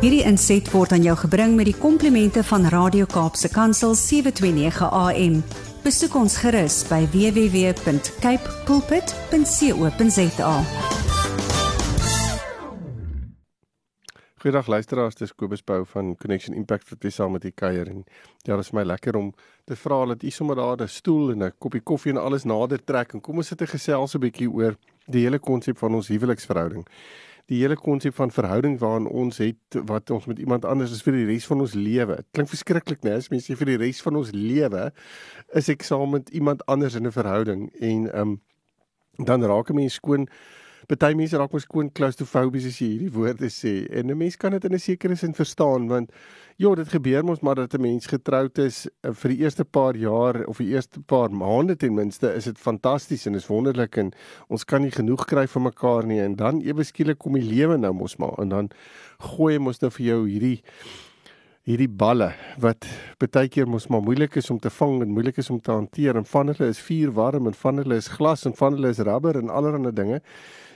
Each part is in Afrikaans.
Hierdie inset word aan jou gebring met die komplimente van Radio Kaapse Kansel 729 AM. Besoek ons gerus by www.cape pulpit.co.za. Goeiedag luisteraars, dis Kobus Bou van Connection Impact wat weer saam met u kuier en ja, dit is my lekker om te vra dat u sommer daar 'n stoel en 'n koppie koffie en alles nader trek en kom ons sit 'n gesels 'n bietjie oor die hele konsep van ons huweliksverhouding die hele konsep van verhouding waarin ons het wat ons met iemand anders is vir die res van ons lewe. Dit klink verskriklik, né? As mense sê vir die res van ons lewe is ek saam met iemand anders in 'n verhouding en ehm um, dan raak 'n mens skoon Party mense raak mos skoon klaustrofobies as jy hierdie woorde sê. En 'n mens kan dit in 'n sekere sin verstaan want ja, dit gebeur mos maar dat 'n mens getroud is uh, vir die eerste paar jaar of die eerste paar maande ten minste is dit fantasties en is wonderlik en ons kan nie genoeg kry van mekaar nie en dan ewe skielik kom die lewe nou mos maar en dan gooi mos nou vir jou hierdie hierdie balle wat baie keer mos maar moeilik is om te vang en moeilik is om te hanteer en van hulle is vuurwarm en van hulle is glas en van hulle is rubber en allerlei dinge.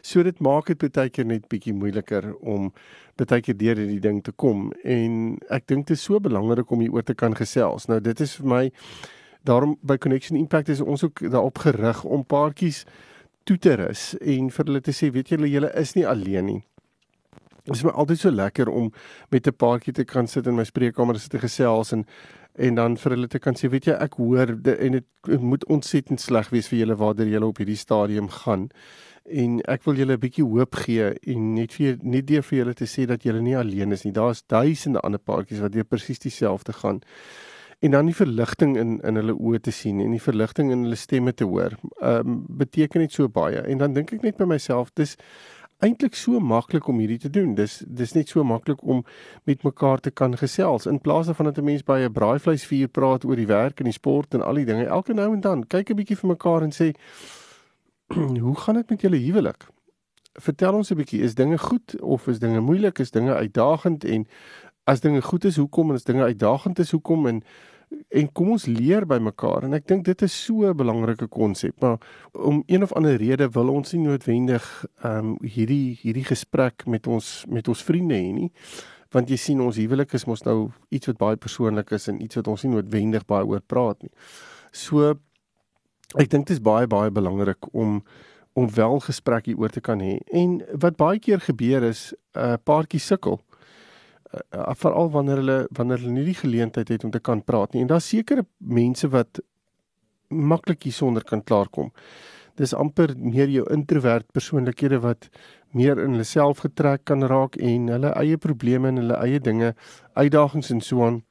So dit maak dit baie keer net bietjie moeiliker om baie keer deur hierdie ding te kom en ek dink dit is so belangrik om hieroor te kan gesels. Nou dit is vir my daarom by Connection Impact is ons ook daarop gerig om paartjies toe te rus en vir hulle te sê weet julle julle is nie alleen nie. Dit is my altyd so lekker om met 'n paartjie te kan sit in my spreekkamer sit te gesels en en dan vir hulle te kan sê weet jy ek hoor de, en dit moet ontsettend sleg wees vir julle waar julle op hierdie stadium gaan en ek wil julle 'n bietjie hoop gee en net vir net deur vir julle te sê dat julle nie alleen is nie. Daar's duisende ander paartjies wat deur presies dieselfde gaan. En dan die verligting in in hulle oë te sien en die verligting in hulle stemme te hoor, ehm um, beteken net so baie. En dan dink ek net by myself, dis eintlik so maklik om hierdie te doen. Dis dis net so maklik om met mekaar te kan gesels in plaas daarvan dat 'n mens by 'n braaivleisvuur praat oor die werk en die sport en al die dinge. Elke nou en dan kyk 'n bietjie vir mekaar en sê hoe gaan dit met julle huwelik? Vertel ons 'n bietjie, is dinge goed of is dinge moeilik? Is dinge uitdagend en as dinge goed is, hoekom en as dinge uitdagend is, hoekom en en kom ons leer by mekaar en ek dink dit is so 'n belangrike konsep maar om een of ander rede wil ons nie noodwendig ehm um, hierdie hierdie gesprek met ons met ons vriende hê nie want jy sien ons huwelik is mos nou iets wat baie persoonlik is en iets wat ons nie noodwendig baie oor praat nie so ek dink dit is baie baie belangrik om om wel gesprek hieroor te kan hê. En wat baie keer gebeur is 'n uh, paartjie sukkel. Uh, Veral wanneer hulle wanneer hulle nie die geleentheid het om te kan praat nie. En daar's sekere mense wat maklik hiersonder kan klaarkom. Dis amper meer jou introvert persoonlikhede wat meer in hulle self getrek kan raak en hulle eie probleme en hulle eie dinge, uitdagings en so aan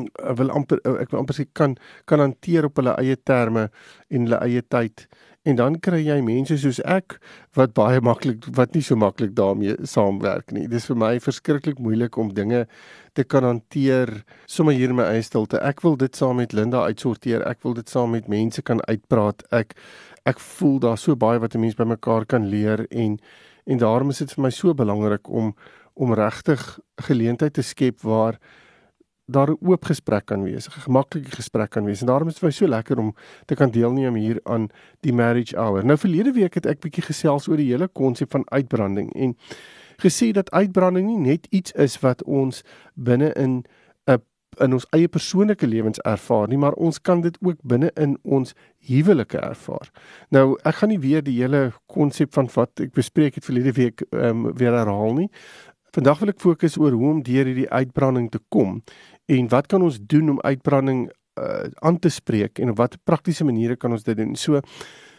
ek wil amper ek wil amper sê kan kan hanteer op hulle eie terme en hulle eie tyd en dan kry jy mense soos ek wat baie maklik wat nie so maklik daarmee saamwerk nie. Dis vir my verskriklik moeilik om dinge te kan hanteer sommer hier in my eie stilte. Ek wil dit saam met Linda uitsorteer. Ek wil dit saam met mense kan uitpraat. Ek ek voel daar so baie wat 'n mens by mekaar kan leer en en daarom is dit vir my so belangrik om om regtig geleentheid te skep waar daar 'n oop gesprek kan wees, 'n gemaklike gesprek kan wees. En daarom is dit vir my so lekker om te kan deelneem hier aan die marriage hour. Nou verlede week het ek bietjie gesels oor die hele konsep van uitbranding en gesê dat uitbranding nie net iets is wat ons binne in 'n in ons eie persoonlike lewens ervaar nie, maar ons kan dit ook binne in ons huwelike ervaar. Nou, ek gaan nie weer die hele konsep van wat ek bespreek het verlede week ehm um, weer herhaal nie. Vandag wil ek fokus oor hoe om deur hierdie uitbranding te kom en wat kan ons doen om uitbranding uh, aan te spreek en op watter praktiese maniere kan ons dit doen? So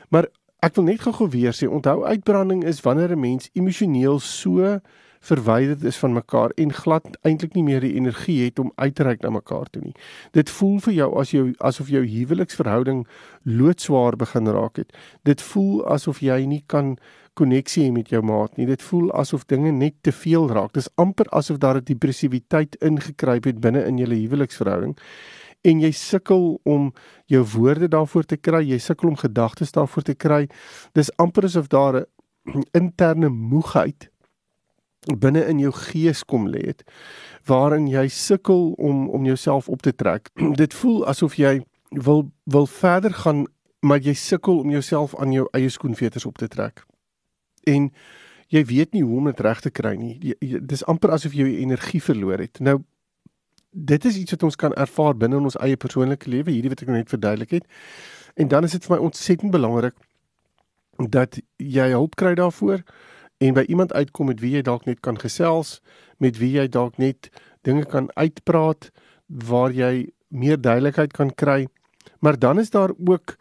maar ek wil net gou-gou weer sê, onthou uitbranding is wanneer 'n mens emosioneel so verwyderd is van mekaar en glad eintlik nie meer die energie het om uit te reik na mekaar toe nie. Dit voel vir jou as jou asof jou huweliksverhouding loodswaar begin raak het. Dit voel asof jy nie kan koneksie met jou maat nie. Dit voel asof dinge net te veel raak. Dis amper asof daar 'n depressiwiteit ingekruip het binne in julle huweliksverhouding en jy sukkel om jou woorde daarvoor te kry, jy sukkel om gedagtes daarvoor te kry. Dis amper asof daar 'n interne moegheid binne in jou gees kom lê het waarin jy sukkel om om jouself op te trek. Dit voel asof jy wil wil verder gaan maar jy sukkel om jouself aan jou eie skoenveters op te trek en jy weet nie hoe om dit reg te kry nie. Dis amper asof jy jou energie verloor het. Nou dit is iets wat ons kan ervaar binne in ons eie persoonlike lewe, hierdie wat ek nou net verduidelik het. En dan is dit vir my ontsettend belangrik dat jy hulp kry daarvoor en by iemand uitkom met wie jy dalk net kan gesels, met wie jy dalk net dinge kan uitpraat waar jy meer duidelikheid kan kry. Maar dan is daar ook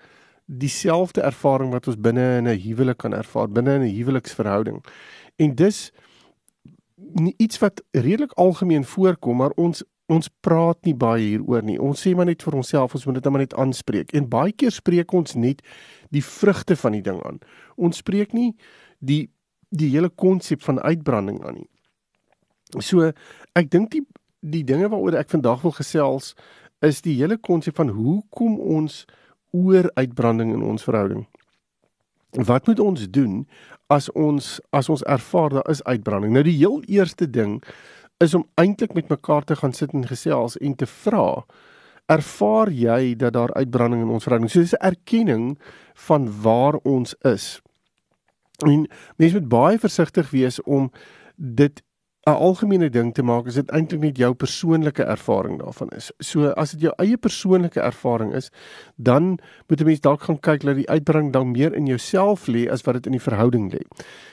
dieselfde ervaring wat ons binne in 'n huwelik kan ervaar, binne in 'n huweliksverhouding. En dis iets wat redelik algemeen voorkom, maar ons ons praat nie baie hieroor nie. Ons sê maar net vir onsself, ons moet dit net maar net aanspreek. En baie keer spreek ons net die vrugte van die ding aan. Ons spreek nie die die hele konsep van uitbranding aan nie. So ek dink die die dinge waaroor ek vandag wil gesels is die hele konsep van hoe kom ons oor uitbranding in ons verhouding? Wat moet ons doen as ons as ons ervaar daar is uitbranding? Nou die heel eerste ding is om eintlik met mekaar te gaan sit en gesels en te vra ervaar jy dat daar uitbranding in ons verhouding? So dis 'n erkenning van waar ons is. En mense moet baie versigtig wees om dit 'n algemene ding te maak as dit eintlik net jou persoonlike ervaring daarvan is. So as dit jou eie persoonlike ervaring is, dan moet 'n mens dalk gaan kyk dat die uitbring dan meer in jouself lê as wat dit in die verhouding lê.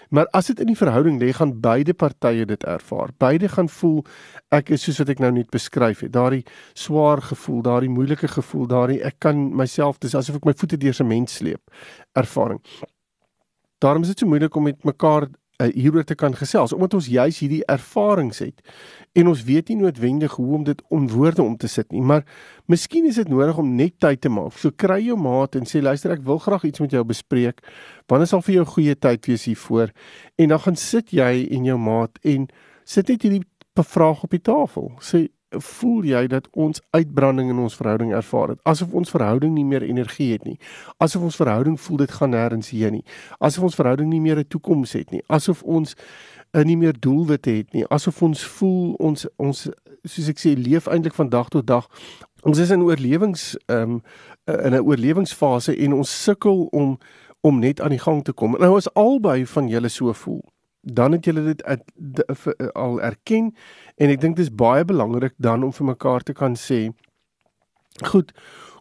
Maar as dit in die verhouding lê, gaan beide partye dit ervaar. Beide gaan voel ek is soos wat ek nou net beskryf het. Daardie swaar gevoel, daardie moeilike gevoel, daardie ek kan myself dis asof ek my voete deur 'n mens sleep ervaring. Daarom is dit so moeilik om met mekaar uh, hieroor te kan gesels omdat ons juis hierdie ervarings het. En ons weet nie noodwendig hoe om dit om woorde om te sit nie maar miskien is dit nodig om net tyd te maak. So kry jou maat en sê luister ek wil graag iets met jou bespreek. Wanneer sal vir jou goeie tyd wees hiervoor. En dan gaan sit jy en jou maat en sit net hierdie vraag op die tafel. Sê voel jy dat ons uitbranding in ons verhouding ervaar het? Asof ons verhouding nie meer energie het nie. Asof ons verhouding voel dit gaan nêrens heen nie. Asof ons verhouding nie meer 'n toekoms het nie. Asof ons uh, nie meer doelwitte het nie. Asof ons voel ons ons soos ek sê leef eintlik van dag tot dag. Ons is in oorlewings um, in 'n oorlewingsfase en ons sukkel om om net aan die gang te kom. Nou as albei van julle so voel dan het julle dit at, de, de, de, al erken en ek dink dit is baie belangrik dan om vir mekaar te kan sê goed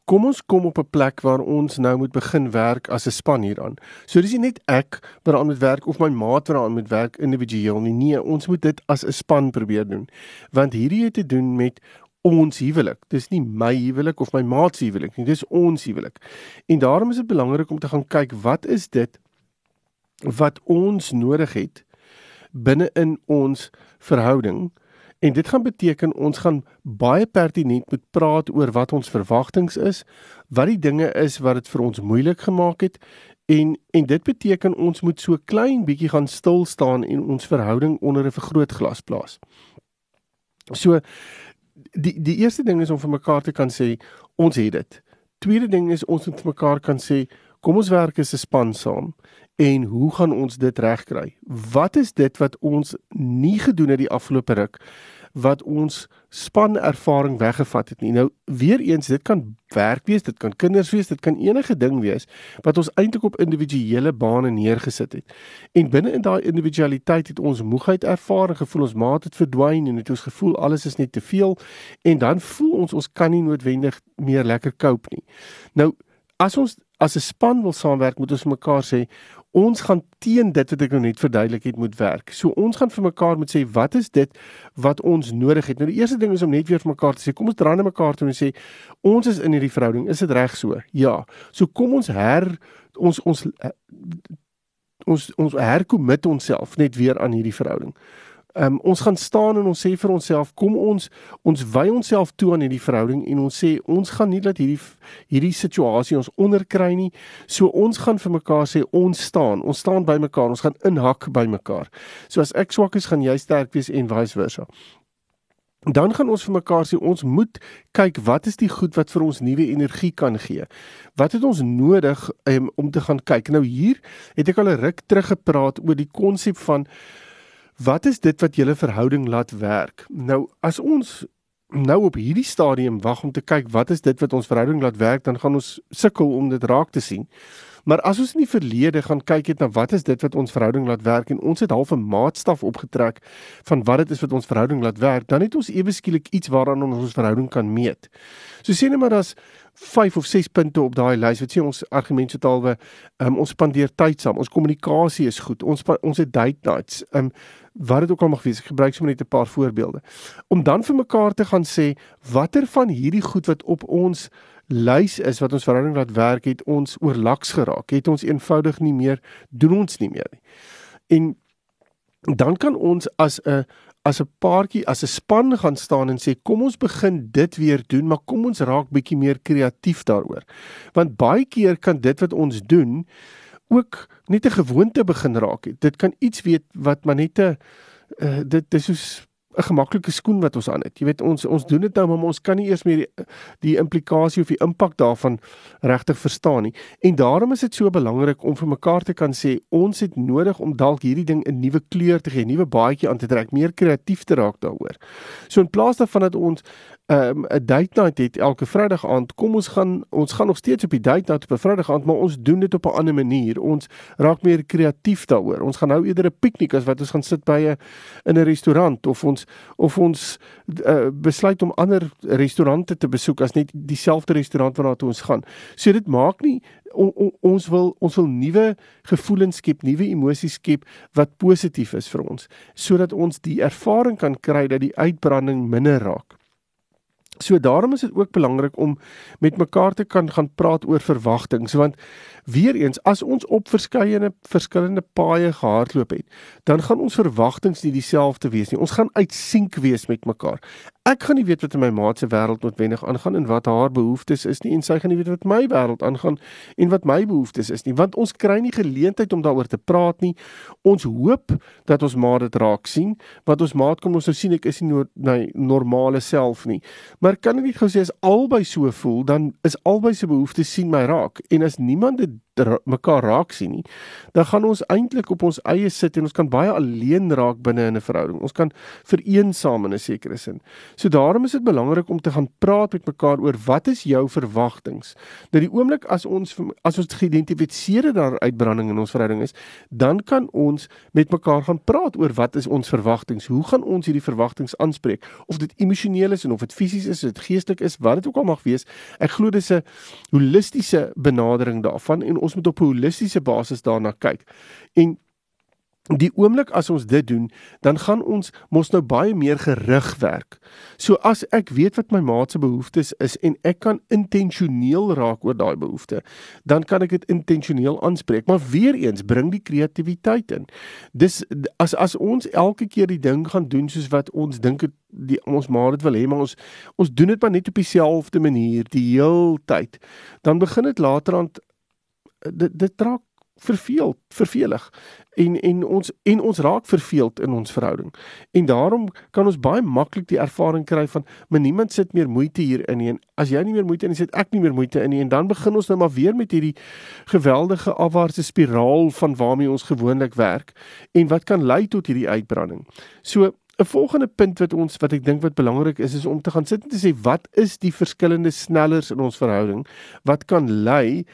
kom ons kom op 'n plek waar ons nou moet begin werk as 'n span hieraan so dis nie net ek wat aan moet werk of my maat wat aan moet werk individueel nie nee ons moet dit as 'n span probeer doen want hierdie het te doen met ons huwelik. Dis nie my huwelik of my maat se huwelik nie, dis ons huwelik. En daarom is dit belangrik om te gaan kyk wat is dit wat ons nodig het binne in ons verhouding en dit gaan beteken ons gaan baie pertinent moet praat oor wat ons verwagtinge is, wat die dinge is wat dit vir ons moeilik gemaak het en en dit beteken ons moet so klein bietjie gaan stil staan en ons verhouding onder 'n vergrootglas plaas. So die die eerste ding is om vir mekaar te kan sê ons het dit. Tweede ding is ons moet vir mekaar kan sê kom ons werk as 'n span saam en hoe gaan ons dit regkry? Wat is dit wat ons nie gedoen het die afgelope ruk wat ons span ervaring weggevat het nie. Nou weer eens dit kan werk wees, dit kan kinders wees, dit kan enige ding wees wat ons eintlik op individuele bane neergesit het. En binne in daai individualiteit het ons moegheid ervaar, gevoel ons maat het verdwyn en het ons gevoel alles is net te veel en dan voel ons ons kan nie noodwendig meer lekker cope nie. Nou as ons as 'n span wil saamwerk, moet ons mekaar sê ons gaan teen dit wat ek nou net verduidelik het moet werk. So ons gaan vir mekaar moet sê wat is dit wat ons nodig het. Nou die eerste ding is om net weer vir mekaar te sê kom ons draai na mekaar toe en sê ons is in hierdie verhouding, is dit reg so? Ja. So kom ons her ons ons ons ons herkommit onsself net weer aan hierdie verhouding. Um, ons gaan staan en ons sê vir onsself, kom ons ons wy onsself toe aan hierdie verhouding en ons sê ons gaan nie dat hierdie hierdie situasie ons onderkry nie. So ons gaan vir mekaar sê ons staan, ons staan by mekaar, ons gaan inhak by mekaar. So as ek swak is, gaan jy sterk wees en vice versa. Dan gaan ons vir mekaar sê ons moet kyk wat is die goed wat vir ons nuwe energie kan gee. Wat het ons nodig um, om te gaan kyk? Nou hier het ek al 'n ruk terug gepraat oor die konsep van Wat is dit wat julle verhouding laat werk? Nou as ons nou op hierdie stadium wag om te kyk wat is dit wat ons verhouding laat werk, dan gaan ons sukkel om dit raak te sien. Maar as ons in die verlede gaan kyk het na wat is dit wat ons verhouding laat werk en ons het half 'n maatstaf opgetrek van wat dit is wat ons verhouding laat werk, dan het ons ewe skielik iets waaraan ons ons verhouding kan meet. So sê net maar as 5 of 6 punte op daai lys wat sê ons argument so talwe um, ons spandeer tyd saam ons kommunikasie is goed ons ons het date nights um, wat dit ook al mag wees ek gebruik sommer net 'n paar voorbeelde om dan vir mekaar te gaan sê watter van hierdie goed wat op ons lys is wat ons verhouding laat werk het ons oorlaks geraak het ons eenvoudig nie meer doen ons nie meer nie en dan kan ons as 'n as 'n paartjie, as 'n span gaan staan en sê kom ons begin dit weer doen, maar kom ons raak bietjie meer kreatief daaroor. Want baie keer kan dit wat ons doen ook net 'n gewoonte begin raak. Dit kan iets weet wat maar net 'n uh, dit dis soos 'n gemaklike skoen wat ons aan het. Jy weet ons ons doen dit nou maar ons kan nie eers meer die, die implikasie of die impak daarvan regtig verstaan nie. En daarom is dit so belangrik om vir mekaar te kan sê ons het nodig om dalk hierdie ding 'n nuwe kleur te gee, 'n nuwe baadjie aan te trek, meer kreatief te raak daaroor. So in plaas daarvan dat ons um, 'n date night het elke Vrydag aand. Kom ons gaan ons gaan nog steeds op die date night op 'n Vrydag aand, maar ons doen dit op 'n ander manier. Ons raak meer kreatief daaroor. Ons gaan nou eerder 'n piknik as wat ons gaan sit by 'n in 'n restaurant of ons of ons uh, besluit om ander restaurante te besoek as net dieselfde restaurant waarna toe ons gaan. So dit maak nie on, on, ons wil ons wil nuwe gevoelens skep, nuwe emosies skep wat positief is vir ons sodat ons die ervaring kan kry dat die uitbranding minder raak. So daarom is dit ook belangrik om met mekaar te kan gaan praat oor verwagtinge want weer eens as ons op verskeie verskillende paaie gehardloop het dan gaan ons verwagtinge nie dieselfde wees nie. Ons gaan uitsink wees met mekaar ek gaan nie weet wat in my maat se wêreld noodwendig aangaan en wat haar behoeftes is nie en sy gaan nie weet wat my wêreld aangaan en wat my behoeftes is nie want ons kry nie geleentheid om daaroor te praat nie. Ons hoop dat ons maat dit raak sien wat ons maat kom ons nou sien ek is nie my normale self nie. Maar kan ek net gou sê as albei so voel dan is albei se behoeftes sien my raak en as niemand dit mekaar raak sien nie, dan gaan ons eintlik op ons eie sit en ons kan baie alleen raak binne in 'n verhouding. Ons kan vereensaam in 'n sekere sin. So daarom is dit belangrik om te gaan praat met mekaar oor wat is jou verwagtinge. Dat die oomblik as ons as ons geïdentifiseerde daar uitbranding in ons verhouding is, dan kan ons met mekaar gaan praat oor wat is ons verwagtinge. Hoe gaan ons hierdie verwagtinge aanspreek? Of dit emosioneel is en of dit fisies is, of dit geestelik is, wat dit ook al mag wees. Ek glo dis 'n holistiese benadering daarvan en ons moet op 'n holistiese basis daarna kyk. En die oomblik as ons dit doen, dan gaan ons mos nou baie meer gerig werk. So as ek weet wat my maat se behoeftes is en ek kan intentioneel raak oor daai behoefte, dan kan ek dit intentioneel aanspreek. Maar weer eens bring die kreatiwiteit in. Dis as as ons elke keer die ding gaan doen soos wat ons dink die ons maat dit wil hê, maar ons ons doen dit maar net op dieselfde manier die heeltyd, dan begin dit later aan dit dit raak verveeld, vervelig en en ons en ons raak verveeld in ons verhouding. En daarom kan ons baie maklik die ervaring kry van maar niemand sit meer moeite hierin nie en as jy nie meer moeite in sit ek nie meer moeite in nie en dan begin ons nou maar weer met hierdie geweldige afwaartse spiraal van waarmee ons gewoonlik werk en wat kan lei tot hierdie uitbranding. So 'n volgende punt wat ons wat ek dink wat belangrik is is om te gaan sit en te sê wat is die verskillende snellers in ons verhouding wat kan lei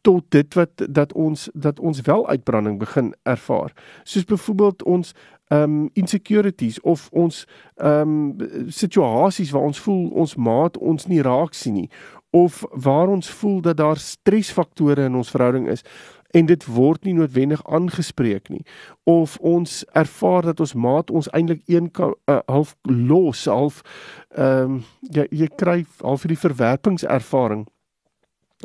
tot dit wat dat ons dat ons wel uitbranding begin ervaar. Soos byvoorbeeld ons um insecurities of ons um situasies waar ons voel ons maat ons nie raak sien nie of waar ons voel dat daar stresfaktore in ons verhouding is en dit word nie noodwendig aangespreek nie of ons ervaar dat ons maat ons eintlik een uh, half los half ehm um, jy jy kry half hierdie verwerpingservaring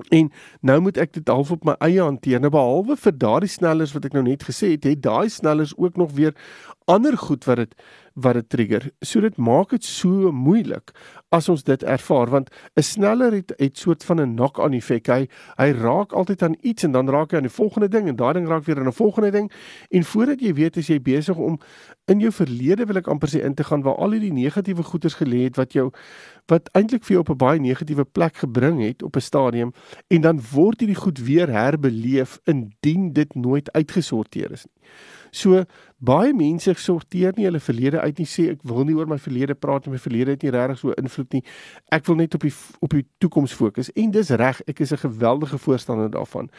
En nou moet ek dit half op my eie hanteer. Nou behalwe vir daardie snellers wat ek nou net gesê het, het daai snellers ook nog weer ander goed wat dit wat dit trigger. So dit maak dit so moeilik as ons dit ervaar want 'n sneller het het soort van 'n knock-on effek. Hy hy raak altyd aan iets en dan raak hy aan die volgende ding en daai ding raak weer aan 'n volgende ding en voordat jy weet is jy besig om in jou verlede wil ek amper sê in te gaan waar al hierdie negatiewe goeders gelê het wat jou wat eintlik vir jou op 'n baie negatiewe plek gebring het op 'n stadium en dan word hierdie goed weer herbeleef indien dit nooit uitgesorteer is nie. So baie mense sorteer nie hulle verlede uit nie sê ek wil nie oor my verlede praat en my verlede het nie regtig so invloed nie. Ek wil net op die op die toekoms fokus en dis reg, ek is 'n geweldige voorstander daarvan.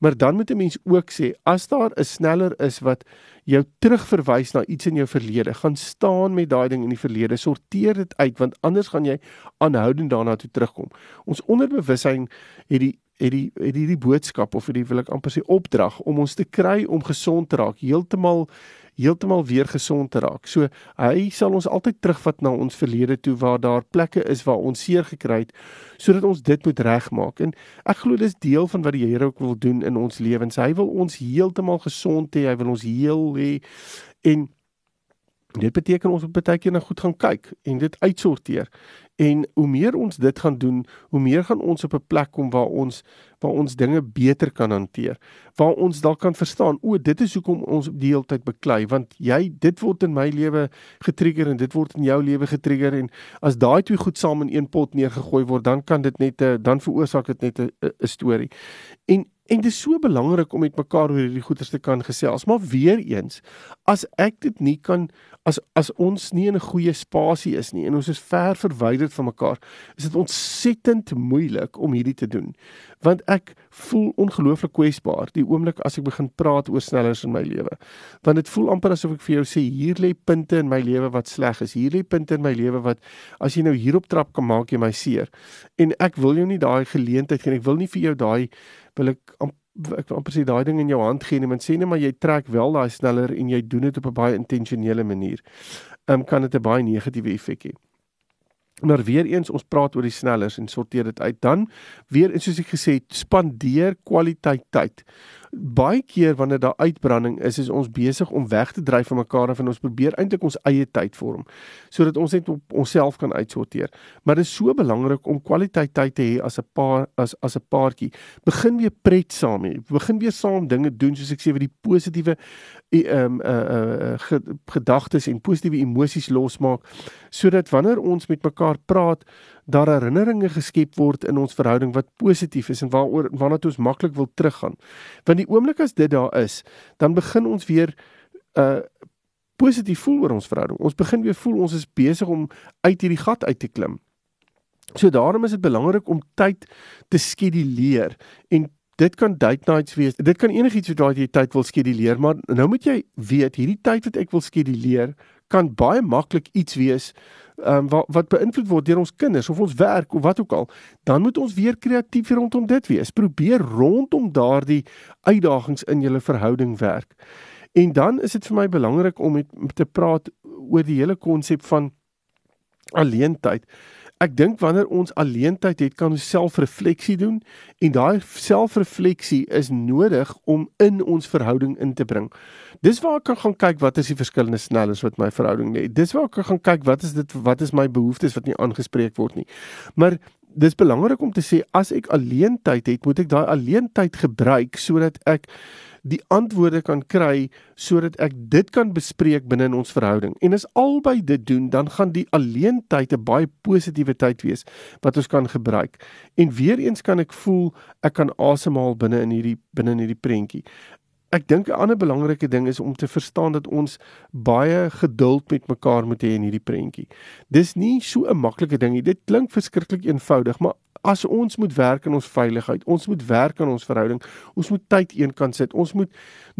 Maar dan moet 'n mens ook sê as daar 'n sneller is wat jou terugverwys na iets in jou verlede, gaan staan met daai ding in die verlede, sorteer dit uit want anders gaan jy aanhoudend daarna toe terugkom. Ons onderbewussyn het die het die het hierdie boodskap of hierdie wil ek amper sê opdrag om ons te kry om gesond te raak, heeltemal heeltemal weer gesond te raak. So hy sal ons altyd terugvat na ons verlede toe waar daar plekke is waar ons seer gekry het sodat ons dit moet regmaak. En ek glo dis deel van wat die Here ook wil doen in ons lewens. Hy wil ons heeltemal gesond hê, hy wil ons heel hê en dit beteken ons moet baie keer na goed gaan kyk en dit uitsorteer. En hoe meer ons dit gaan doen, hoe meer gaan ons op 'n plek kom waar ons waar ons dinge beter kan hanteer. Waar ons dalk kan verstaan, o, dit is hoekom ons die hele tyd beklei, want jy dit word in my lewe getrigger en dit word in jou lewe getrigger en as daai twee goed saam in een pot neergegooi word, dan kan dit net 'n dan veroorsaak dit net 'n storie. En En dit is so belangrik om met mekaar oor hierdie goeters te kan gesels, maar weer eens, as ek dit nie kan as as ons nie in 'n goeie spasie is nie en ons is ver verwyderd van mekaar, is dit ontsettend moeilik om hierdie te doen. Want ek voel ongelooflik kwesbaar die oomblik as ek begin praat oor snellers in my lewe. Want dit voel amper asof ek vir jou sê hier lê punte in my lewe wat sleg is. Hier lê punte in my lewe wat as jy nou hierop trap kan maak jy my seer. En ek wil jou nie daai geleentheid gee. Ek wil nie vir jou daai wil ek ek wil amper sê daai ding in jou hand gee en men sê net maar jy trek wel daai sneller en jy doen dit op 'n baie intentionele manier. Ehm um, kan dit 'n baie negatiewe effek hê. Maar weer eens ons praat oor die snellers en sorteer dit uit dan weer soos ek gesê het spandeer kwaliteit tyd baie keer wanneer daar uitbranding is, is ons besig om weg te dryf van mekaar en ons probeer eintlik ons eie tyd vorm sodat ons net op onsself kan uitsorteer. Maar dit is so belangrik om kwaliteit tyd te hê as 'n paar as as 'n paartjie. Begin weer pret saam hê. Begin weer saam dinge doen soos ek sê vir die positiewe ehm uh, uh, uh, gedagtes en positiewe emosies losmaak sodat wanneer ons met mekaar praat daar herinneringe geskep word in ons verhouding wat positief is en waaroor waarna toe ons maklik wil teruggaan. Want die oomblik as dit daar is, dan begin ons weer uh positief voel oor ons verhouding. Ons begin weer voel ons is besig om uit hierdie gat uit te klim. So daarom is dit belangrik om tyd te skeduleer en dit kan date nights wees. Dit kan enigiets waar jy tyd wil skeduleer, maar nou moet jy weet hierdie tyd wat ek wil skeduleer kan baie maklik iets wees um, wat wat beïnvloed word deur ons kinders of ons werk of wat ook al, dan moet ons weer kreatief rondom dit wees. Probeer rondom daardie uitdagings in julle verhouding werk. En dan is dit vir my belangrik om met, met te praat oor die hele konsep van alleentyd. Ek dink wanneer ons alleentyd het, kan ons selfrefleksie doen en daai selfrefleksie is nodig om in ons verhouding in te bring. Dis waar ek kan gaan kyk wat is die verskillende snellers wat my verhouding het. Dis waar ek kan gaan kyk wat is dit wat is my behoeftes wat nie aangespreek word nie. Maar dis belangrik om te sê as ek alleentyd het, moet ek daai alleentyd gebruik sodat ek die antwoorde kan kry sodat ek dit kan bespreek binne in ons verhouding. En as albei dit doen, dan gaan die alleentyd 'n baie positiewe tyd wees wat ons kan gebruik. En weer eens kan ek voel ek kan asemhaal binne in hierdie binne in hierdie prentjie. Ek dink 'n ander belangrike ding is om te verstaan dat ons baie geduld met mekaar moet hê in hierdie prentjie. Dis nie so 'n maklike ding nie. Dit klink verskriklik eenvoudig, maar as ons moet werk aan ons veiligheid, ons moet werk aan ons verhouding, ons moet tyd eenkant sit. Ons moet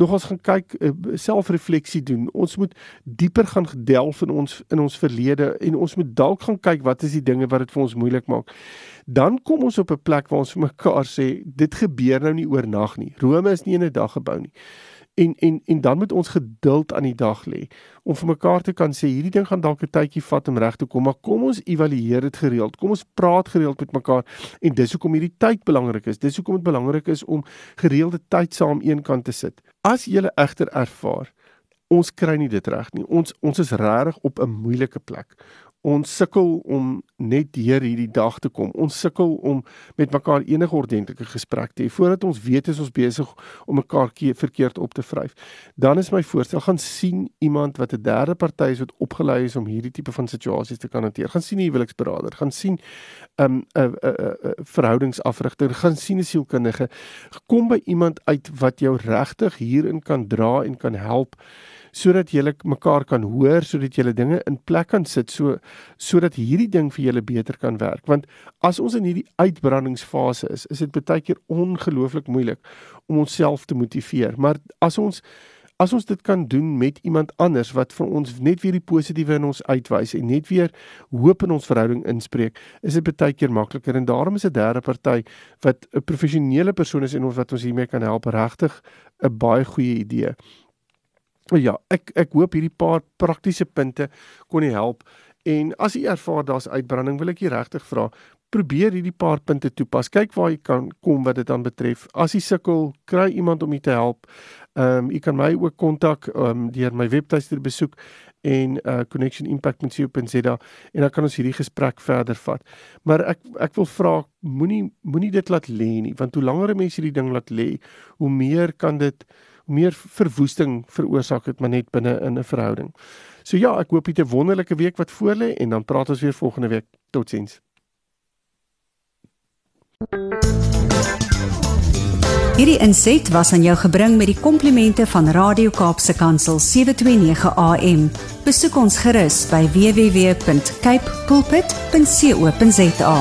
nogals gaan kyk uh, selfrefleksie doen. Ons moet dieper gaan gedelf in ons in ons verlede en ons moet dalk gaan kyk wat is die dinge wat dit vir ons moeilik maak. Dan kom ons op 'n plek waar ons vir mekaar sê dit gebeur nou nie oornag nie. Rome is nie in 'n dag gebou nie en en en dan moet ons geduld aan die dag lê om vir mekaar te kan sê hierdie ding gaan dalk 'n tydjie vat om reg te kom maar kom ons evalueer dit gereeld. Kom ons praat gereeld met mekaar. En dis hoekom hierdie tyd belangrik is. Dis hoekom dit belangrik is om gereelde tyd saam eenkant te sit. As jy egter ervaar ons kry nie dit reg nie. Ons ons is regtig op 'n moeilike plek Ons sukkel om net deur hierdie dag te kom. Ons sukkel om met mekaar enige ordentlike gesprek te hê voordat ons weet is ons besig om mekaar verkeerd op te vryf. Dan is my voorstel gaan sien iemand wat 'n derde party is wat opgelei is om hierdie tipe van situasies te kan hanteer. Gaan sien 'n huweliksberader, gaan sien 'n um, 'n 'n verhoudingsafrigter, gaan sien 'n sielkundige. Kom by iemand uit wat jou regtig hierin kan dra en kan help sodat julle mekaar kan hoor, sodat julle dinge in plek kan sit so sodat hierdie ding vir julle beter kan werk. Want as ons in hierdie uitbrandingsfase is, is dit baie keer ongelooflik moeilik om onsself te motiveer. Maar as ons as ons dit kan doen met iemand anders wat vir ons net weer die positiewe in ons uitwys en net weer hoop in ons verhouding inspreek, is dit baie keer makliker en daarom is 'n derde party wat 'n professionele persoon is en ons wat ons hiermee kan help regtig 'n baie goeie idee. Ja, ek ek hoop hierdie paar praktiese punte kon u help. En as u ervaar daar's uitbranding, wil ek u regtig vra, probeer hierdie paar punte toepas. Kyk waar jy kan kom wat dit dan betref. As jy sukkel, kry iemand om u te help. Ehm um, u kan my ook kontak ehm um, deur my webtuiste besoek en uh connectionimpact.co.za en dan kan ons hierdie gesprek verder vat. Maar ek ek wil vra moenie moenie dit laat lê nie, want hoe langer mense hierdie ding laat lê, hoe meer kan dit meer verwoesting veroorsaak het maar net binne in 'n verhouding. So ja, ek hoop jy 'n wonderlike week wat voorlê en dan praat ons weer volgende week. Totsiens. Hierdie inset was aan jou gebring met die komplimente van Radio Kaapse Kansel 729 AM. Besoek ons gerus by www.cape pulpit.co.za.